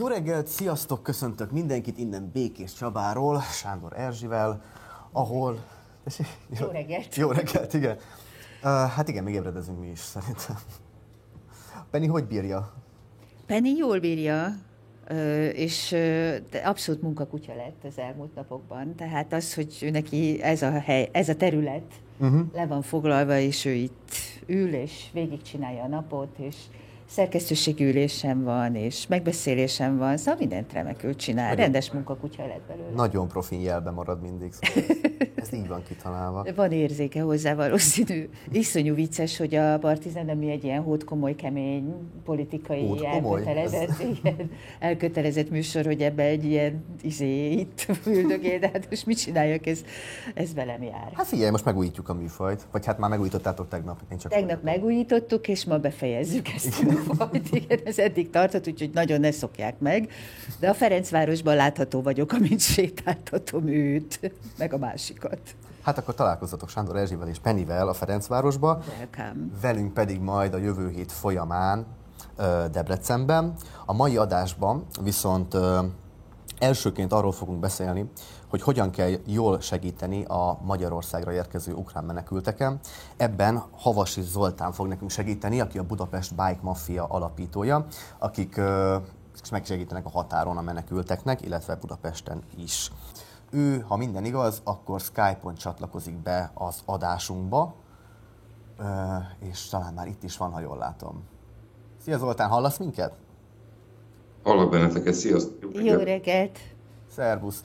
Jó reggelt, sziasztok, köszöntök mindenkit innen Békés Csabáról, Sándor Erzsivel, ahol... Jó reggelt! Jó reggelt, igen. Uh, hát igen, még ébredezünk mi is szerintem. Penny hogy bírja? Penny jól bírja, és abszolút munkakutya lett az elmúlt napokban. Tehát az, hogy neki ez a, hely, ez a terület uh-huh. le van foglalva, és ő itt ül, és végigcsinálja a napot, és szerkesztőségi ülésem van, és megbeszélésem van, szóval mindent remekül csinál. Nagyon, Rendes munkakutya lett belőle. Nagyon profin jelben marad mindig. Szóval ez így van kitalálva. Van érzéke hozzá valószínű. Iszonyú vicces, hogy a Partizán, ami egy ilyen hót komoly, kemény politikai hót elkötelezett, igen, elkötelezett műsor, hogy ebbe egy ilyen izé itt üldögél, de hát most mit csináljak, ez, ez velem jár. Hát figyelj, most megújítjuk a műfajt. Vagy hát már megújítottátok tegnap. Én csak tegnap megújítottuk, és ma befejezzük ezt volt, igen, ez eddig tartott, úgyhogy nagyon ne szokják meg. De a Ferencvárosban látható vagyok, amint sétáltatom őt, meg a másikat. Hát akkor találkozzatok Sándor Erzsivel és Pennivel a Ferencvárosba. Welcome. Velünk pedig majd a jövő hét folyamán Debrecenben. A mai adásban viszont elsőként arról fogunk beszélni, hogy hogyan kell jól segíteni a Magyarországra érkező ukrán menekülteken. Ebben Havasi Zoltán fog nekünk segíteni, aki a Budapest Bike Mafia alapítója, akik megsegítenek a határon a menekülteknek, illetve Budapesten is. Ő, ha minden igaz, akkor Skype-on csatlakozik be az adásunkba, és talán már itt is van, ha jól látom. Szia Zoltán, hallasz minket? Hallok benneteket, sziasztok! Jó reggelt! Szervusz!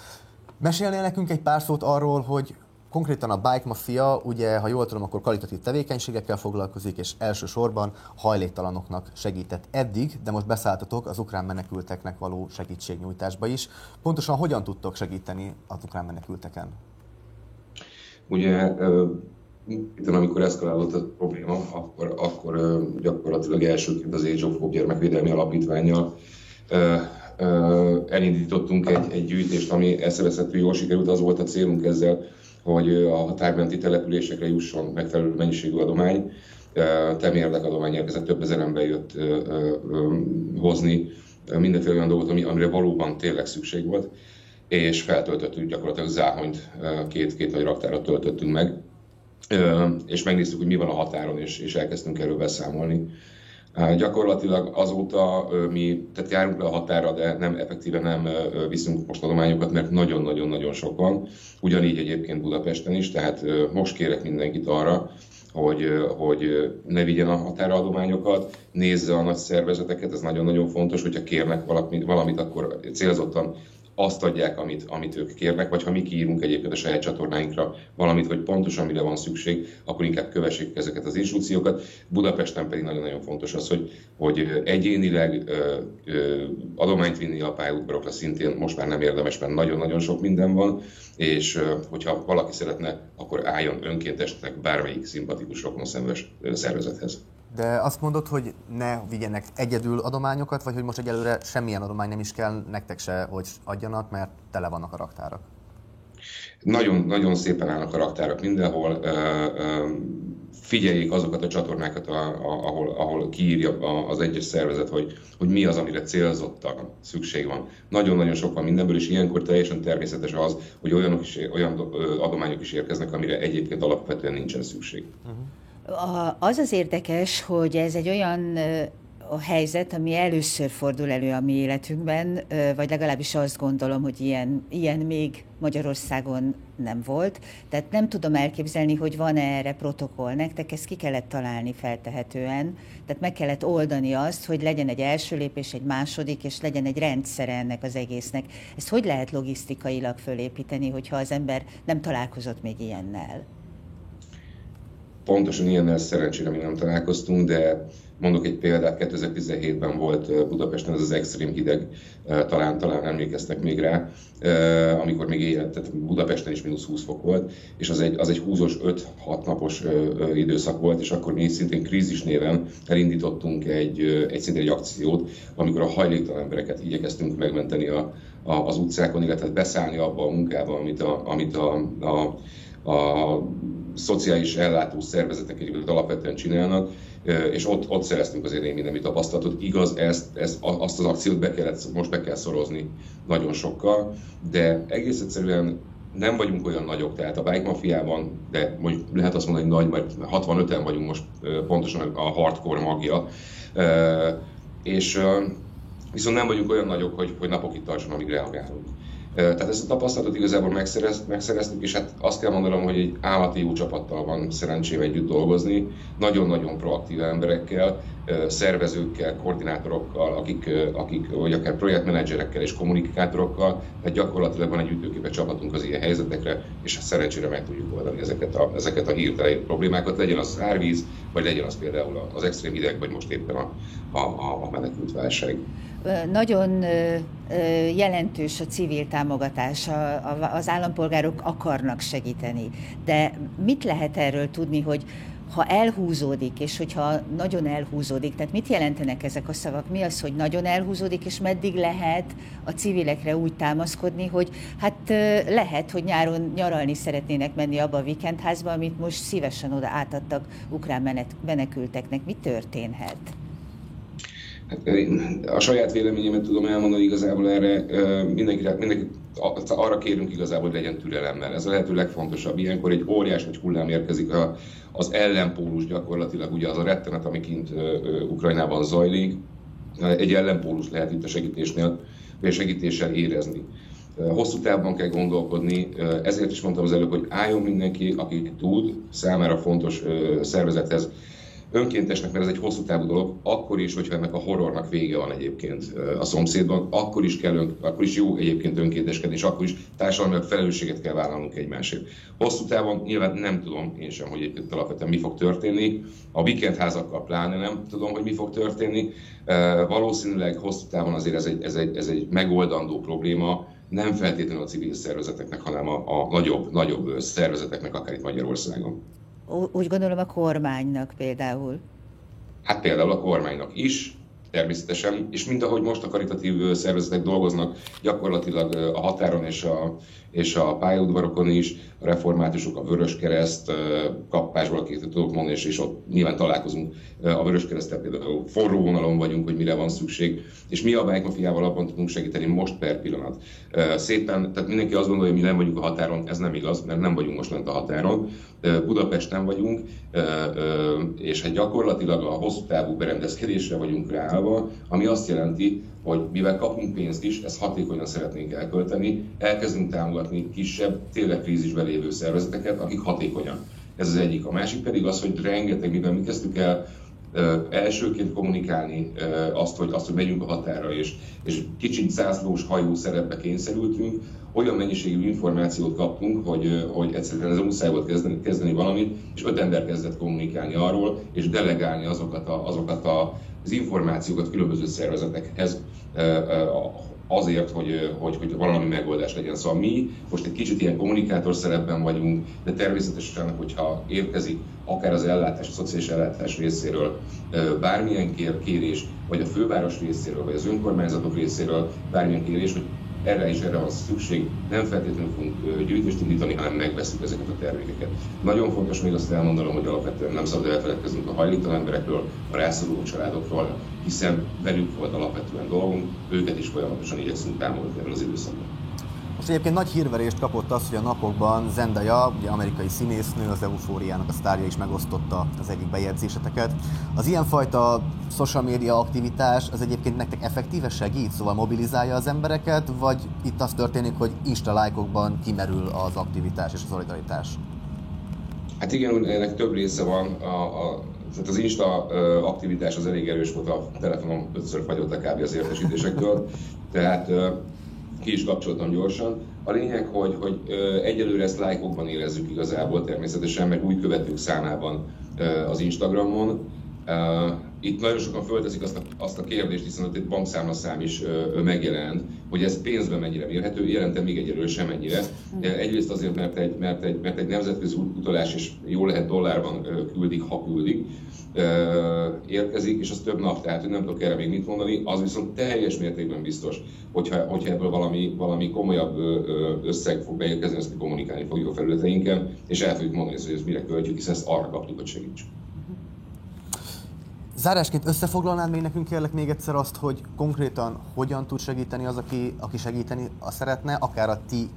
Mesélnél nekünk egy pár szót arról, hogy konkrétan a Bike Mafia, ugye, ha jól tudom, akkor kvalitatív tevékenységekkel foglalkozik, és elsősorban hajléktalanoknak segített eddig, de most beszálltatok az ukrán menekülteknek való segítségnyújtásba is. Pontosan hogyan tudtok segíteni az ukrán menekülteken? Ugye itt, amikor eszkalálódott a probléma, akkor, akkor gyakorlatilag elsőként az Age of Hope gyermekvédelmi alapítványjal elindítottunk egy, egy gyűjtést, ami eszeveszettő jól sikerült, az volt a célunk ezzel, hogy a határmenti településekre jusson megfelelő mennyiségű adomány. Temérdek adomány érkezett, több ezer ember jött hozni mindenféle olyan dolgot, amire valóban tényleg szükség volt, és feltöltöttük gyakorlatilag záhonyt, két, két nagy raktárat töltöttünk meg, és megnéztük, hogy mi van a határon, és, és elkezdtünk erről beszámolni. Gyakorlatilag azóta mi, tehát járunk le a határa, de nem effektíven nem viszünk most mert nagyon-nagyon-nagyon sok van. Ugyanígy egyébként Budapesten is, tehát most kérek mindenkit arra, hogy, hogy ne vigyen a határadományokat, nézze a nagy szervezeteket, ez nagyon-nagyon fontos, hogyha kérnek valamit, valamit akkor célzottan azt adják, amit, amit ők kérnek, vagy ha mi kiírunk egyébként a saját csatornáinkra valamit, hogy pontosan mire van szükség, akkor inkább kövessék ezeket az instrukciókat. Budapesten pedig nagyon-nagyon fontos az, hogy, hogy egyénileg ö, ö, adományt vinni a pályaudvarokra szintén most már nem érdemes, mert nagyon-nagyon sok minden van, és ö, hogyha valaki szeretne, akkor álljon önkéntesnek bármelyik szimpatikus rokonszenves szervezethez. De azt mondod, hogy ne vigyenek egyedül adományokat, vagy hogy most egyelőre semmilyen adomány nem is kell nektek se, hogy adjanak, mert tele vannak a raktárak? Nagyon, nagyon szépen állnak a raktárak mindenhol. Figyeljék azokat a csatornákat, ahol, ahol kiírja az egyes szervezet, hogy, hogy mi az, amire célzottan szükség van. Nagyon-nagyon sok van mindenből, és ilyenkor teljesen természetes az, hogy olyanok is, olyan adományok is érkeznek, amire egyébként alapvetően nincsen szükség. Uh-huh. Az az érdekes, hogy ez egy olyan a helyzet, ami először fordul elő a mi életünkben, vagy legalábbis azt gondolom, hogy ilyen, ilyen még Magyarországon nem volt. Tehát nem tudom elképzelni, hogy van-e erre protokoll. Nektek ezt ki kellett találni feltehetően. Tehát meg kellett oldani azt, hogy legyen egy első lépés, egy második, és legyen egy rendszer ennek az egésznek. Ezt hogy lehet logisztikailag fölépíteni, hogyha az ember nem találkozott még ilyennel? Pontosan ilyennel szerencsére még nem találkoztunk, de mondok egy példát, 2017-ben volt Budapesten ez az extrém hideg, talán, talán emlékeztek még rá, amikor még éjjel, tehát Budapesten is mínusz 20 fok volt, és az egy, az egy húzós 5-6 napos időszak volt, és akkor mi szintén krízis néven elindítottunk egy, egy szintén egy akciót, amikor a hajléktalan embereket igyekeztünk megmenteni a, a, az utcákon, illetve beszállni abba a munkába, amit a, amit a, a, a szociális ellátó szervezetek egyébként alapvetően csinálnak, és ott, ott szereztünk azért némi nemi tapasztalatot. Igaz, ezt, ezt, azt az akciót be kellett, most be kell szorozni nagyon sokkal, de egész egyszerűen nem vagyunk olyan nagyok, tehát a bike mafiában, de mondjuk lehet azt mondani, hogy nagy, mert 65-en vagyunk most pontosan a hardcore magja, és viszont nem vagyunk olyan nagyok, hogy, hogy napokig tartson, amíg reagálunk. Tehát ezt a tapasztalatot igazából megszerez, megszereztük, és hát azt kell mondanom, hogy egy állati jó csapattal van szerencsém együtt dolgozni, nagyon-nagyon proaktív emberekkel, szervezőkkel, koordinátorokkal, akik, akik vagy akár projektmenedzserekkel és kommunikátorokkal, tehát gyakorlatilag van egy ütőképes csapatunk az ilyen helyzetekre, és szerencsére meg tudjuk oldani ezeket a, ezeket a hirtelen problémákat, legyen az árvíz, vagy legyen az például az extrém hideg, vagy most éppen a, a, a menekült válság. Nagyon jelentős a civil támogatás, az állampolgárok akarnak segíteni, de mit lehet erről tudni, hogy ha elhúzódik, és hogyha nagyon elhúzódik, tehát mit jelentenek ezek a szavak? Mi az, hogy nagyon elhúzódik, és meddig lehet a civilekre úgy támaszkodni, hogy hát lehet, hogy nyáron nyaralni szeretnének menni abba a vikendházba, amit most szívesen oda átadtak ukrán menekülteknek. Mi történhet? Hát, a saját véleményemet tudom elmondani igazából erre, mindenki, mindenki arra kérünk igazából, hogy legyen türelemmel. Ez a lehető legfontosabb. Ilyenkor egy óriás vagy hullám érkezik a, az ellenpólus gyakorlatilag, ugye az a rettenet, ami kint Ukrajnában zajlik, egy ellenpólus lehet itt a segítésnél, vagy segítéssel érezni. Hosszú távban kell gondolkodni, ezért is mondtam az előbb, hogy álljon mindenki, aki tud, számára fontos szervezethez önkéntesnek, mert ez egy hosszú távú dolog, akkor is, hogyha ennek a horrornak vége van egyébként a szomszédban, akkor is, kell, akkor is jó egyébként önkénteskedni, és akkor is társadalmi felelősséget kell vállalnunk egymásért. Hosszú távon nyilván nem tudom én sem, hogy egyébként alapvetően mi fog történni. A weekendházakkal pláne nem tudom, hogy mi fog történni. Valószínűleg hosszú távon azért ez egy, ez egy, ez egy megoldandó probléma, nem feltétlenül a civil szervezeteknek, hanem a, a nagyobb, nagyobb szervezeteknek, akár itt Magyarországon. Úgy gondolom a kormánynak például. Hát például a kormánynak is, természetesen, és mint ahogy most a karitatív szervezetek dolgoznak gyakorlatilag a határon és a, és a pályaudvarokon is, a reformátusok, a Vörös Kereszt, kapásból, akik tudok mondani, és, és ott nyilván találkozunk a Vörös Keresztel, például forró vonalon vagyunk, hogy mire van szükség, és mi a Bike Mafiával abban tudunk segíteni most per pillanat. Szépen, tehát mindenki azt gondolja, hogy mi nem vagyunk a határon, ez nem igaz, mert nem vagyunk most lent a határon. Budapesten vagyunk, és hát gyakorlatilag a hosszú távú berendezkedésre vagyunk ráállva, ami azt jelenti, hogy mivel kapunk pénzt is, ezt hatékonyan szeretnénk elkölteni, elkezdünk támogatni kisebb, tényleg krízisben lévő szervezeteket, akik hatékonyan. Ez az egyik. A másik pedig az, hogy rengeteg, mivel mi kezdtük el elsőként kommunikálni azt, hogy, azt, hogy megyünk a határa, és, és kicsit zászlós hajó szerepbe kényszerültünk, olyan mennyiségű információt kaptunk, hogy, hogy egyszerűen ez muszáj kezdeni, kezdeni valamit, és öt ember kezdett kommunikálni arról, és delegálni azokat, a, azokat a, az információkat különböző szervezetekhez, azért, hogy, hogy, hogy valami megoldás legyen. Szóval mi most egy kicsit ilyen kommunikátor szerepben vagyunk, de természetesen, hogyha érkezik akár az ellátás, a szociális ellátás részéről bármilyen kér, kérés, vagy a főváros részéről, vagy az önkormányzatok részéről bármilyen kérés, hogy erre is erre van szükség, nem feltétlenül fogunk gyűjtést indítani, hanem megveszünk ezeket a termékeket. Nagyon fontos még azt elmondanom, hogy alapvetően nem szabad elfeledkeznünk a hajléktalan emberekről, a rászoruló családokról, hiszen velük volt alapvetően dolgunk, őket is folyamatosan igyekszünk támogatni ebben az időszakban. Most egyébként nagy hírverést kapott az, hogy a napokban Zendaya, ugye amerikai színésznő, az eufóriának a sztárja is megosztotta az egyik bejegyzéseteket. Az ilyenfajta social media aktivitás az egyébként nektek effektíve segít, szóval mobilizálja az embereket, vagy itt az történik, hogy Insta lájkokban kimerül az aktivitás és a szolidaritás? Hát igen, ennek több része van. A, a, tehát az Insta aktivitás az elég erős volt, a telefonom ötször fagyott a kb. az értesítésektől, tehát ki is kapcsoltam gyorsan. A lényeg, hogy, hogy egyelőre ezt lájkokban érezzük igazából természetesen, meg új követők számában az Instagramon, itt nagyon sokan fölteszik azt a, azt a kérdést, hiszen ott egy bankszámlaszám is ö, megjelent, hogy ez pénzben mennyire mérhető, jelentem még egyelőre sem ennyire. Egyrészt azért, mert egy, mert egy, mert egy nemzetközi utalás is jó lehet dollárban küldik, ha küldik, érkezik, és az több nap, tehát nem tudok erre még mit mondani, az viszont teljes mértékben biztos, hogyha, hogyha ebből valami, valami komolyabb összeg fog beérkezni, ezt kommunikálni fogjuk a felületeinken, és el fogjuk mondani, hogy ezt mire költjük, hiszen ezt arra kaptuk, hogy segítsük. Zárásként összefoglalnád még nekünk kérlek még egyszer azt, hogy konkrétan hogyan tud segíteni az, aki, aki segíteni szeretne, akár a ti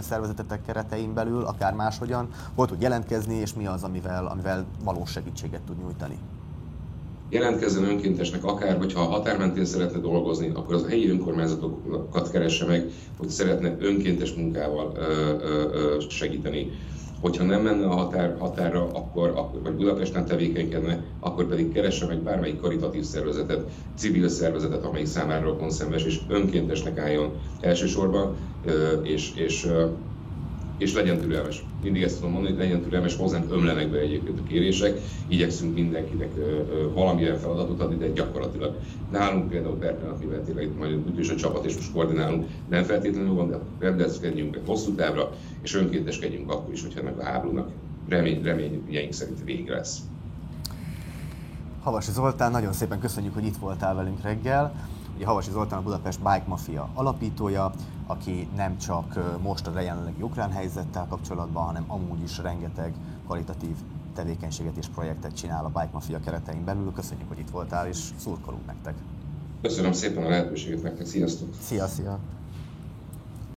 szervezetetek keretein belül, akár máshogyan, hol tud jelentkezni, és mi az, amivel, amivel valós segítséget tud nyújtani? Jelentkezzen önkéntesnek akár, hogyha a határmentén szeretne dolgozni, akkor az helyi önkormányzatokat keresse meg, hogy szeretne önkéntes munkával ö, ö, segíteni hogyha nem menne a határ, határra, akkor, akkor, vagy Budapesten tevékenykedne, akkor pedig keresse meg bármelyik karitatív szervezetet, civil szervezetet, amelyik számára rokon szemes és önkéntesnek álljon elsősorban, és, és és legyen türelmes. Mindig ezt tudom mondani, hogy legyen türelmes, hozzánk ömlenek be egyébként a kérések, igyekszünk mindenkinek valamilyen feladatot adni, de gyakorlatilag nálunk például per pillanat, mivel tényleg majd ütős a csapat, és most koordinálunk, nem feltétlenül van, de rendezkedjünk be hosszú távra, és önkénteskedjünk akkor is, hogyha ennek a háborúnak remény, reményeink szerint vége lesz. Havasi Zoltán, nagyon szépen köszönjük, hogy itt voltál velünk reggel. Ugye Havasi Zoltán a Budapest Bike Mafia alapítója, aki nem csak most a jelenlegi ukrán helyzettel kapcsolatban, hanem amúgy is rengeteg kvalitatív tevékenységet és projektet csinál a Bike Mafia keretein belül. Köszönjük, hogy itt voltál, és szurkolunk nektek. Köszönöm szépen a lehetőséget nektek, sziasztok! Szia, szia!